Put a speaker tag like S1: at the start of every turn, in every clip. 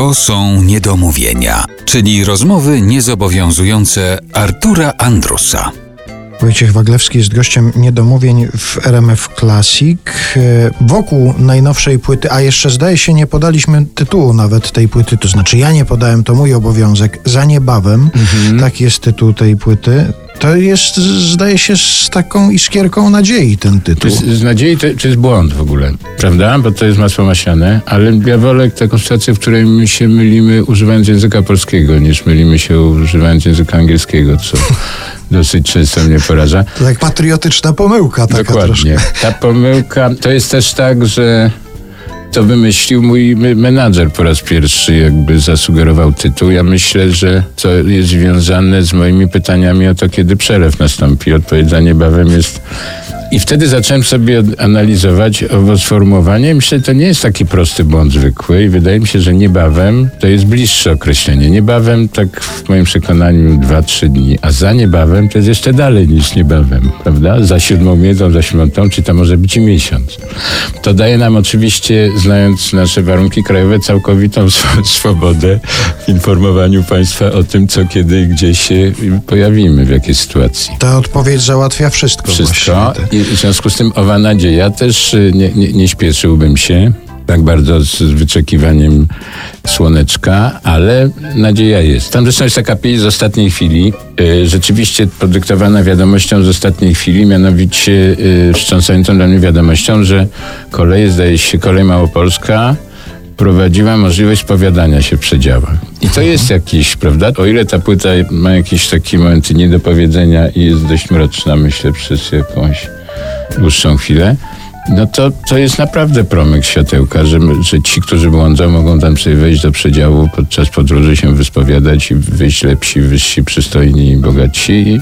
S1: To są niedomówienia, czyli rozmowy niezobowiązujące Artura Andrusa.
S2: Wojciech Waglewski jest gościem niedomówień w RMF Classic. E, Wokół najnowszej płyty, a jeszcze zdaje się nie podaliśmy tytułu nawet tej płyty, to znaczy ja nie podałem, to mój obowiązek, za niebawem. Tak jest tytuł tej płyty. To jest, zdaje się, z taką iskierką nadziei ten
S3: Czy
S2: tytuł.
S3: z, z nadziei to, czy z błąd w ogóle, prawda? Bo to jest masło maślane, ale ja wolę taką sytuację, w której my się mylimy używając języka polskiego, niż mylimy się używając języka angielskiego, co dosyć często mnie poraża.
S2: To tak patriotyczna pomyłka taka
S3: Dokładnie.
S2: troszkę.
S3: Ta pomyłka to jest też tak, że to wymyślił mój me- menadżer po raz pierwszy, jakby zasugerował tytuł. Ja myślę, że to jest związane z moimi pytaniami o to, kiedy przelew nastąpi. Odpowiedź za niebawem jest. I wtedy zacząłem sobie analizować owo sformułowanie. Myślę, że to nie jest taki prosty błąd zwykły i wydaje mi się, że niebawem to jest bliższe określenie. Niebawem, tak w moim przekonaniu, dwa, trzy dni, a za niebawem to jest jeszcze dalej niż niebawem, prawda? Za siódmą miedzą, za siódmą, czy to może być i miesiąc. To daje nam oczywiście, znając nasze warunki krajowe, całkowitą sw- swobodę w informowaniu Państwa o tym, co, kiedy i gdzie się pojawimy, w jakiej sytuacji.
S2: Ta odpowiedź załatwia wszystko.
S3: Wszystko.
S2: właściwie.
S3: I w związku z tym owa nadzieja też y, nie, nie, nie śpieszyłbym się tak bardzo z, wyczekiwaniem słoneczka, ale nadzieja jest. Tam zresztą jest taka pieśń z ostatniej chwili, y, rzeczywiście podyktowana wiadomością z ostatniej chwili, mianowicie y, wstrząsającą dla mnie wiadomością, że koleje, zdaje się, kolej Małopolska prowadziła możliwość spowiadania się w przedziałach. I to jest jakiś, prawda? O ile ta płyta ma jakieś takie momenty niedopowiedzenia i jest dość mroczna, myślę, przez jakąś dłuższą chwilę, no to, to jest naprawdę promyk światełka, że, że ci, którzy błądzą, mogą tam sobie wejść do przedziału, podczas podróży się wyspowiadać i wyjść lepsi, wyżsi, przystojni i bogatsi.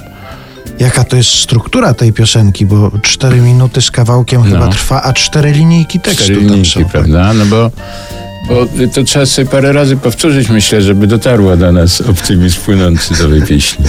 S2: Jaka to jest struktura tej piosenki, bo cztery minuty z kawałkiem chyba trwa, a cztery linijki tekstu
S3: cztery
S2: tam
S3: linijki,
S2: są. tak?
S3: prawda? No bo, bo to trzeba sobie parę razy powtórzyć, myślę, żeby dotarła do nas optymizm płynący z owej pieśni.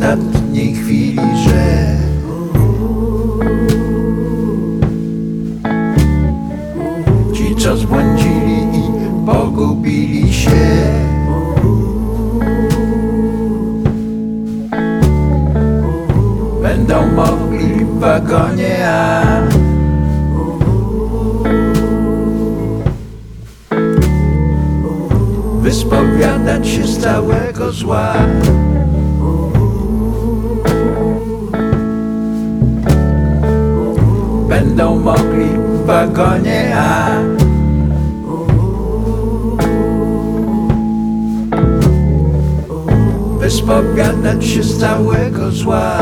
S4: ostatniej chwili, że Ci, co zbłądzili i pogubili się. Będą mogli w wagonie, a Wyspowiadać się z całego zła. Będą mogli w wagonie, a Wyspowiadać się z całego zła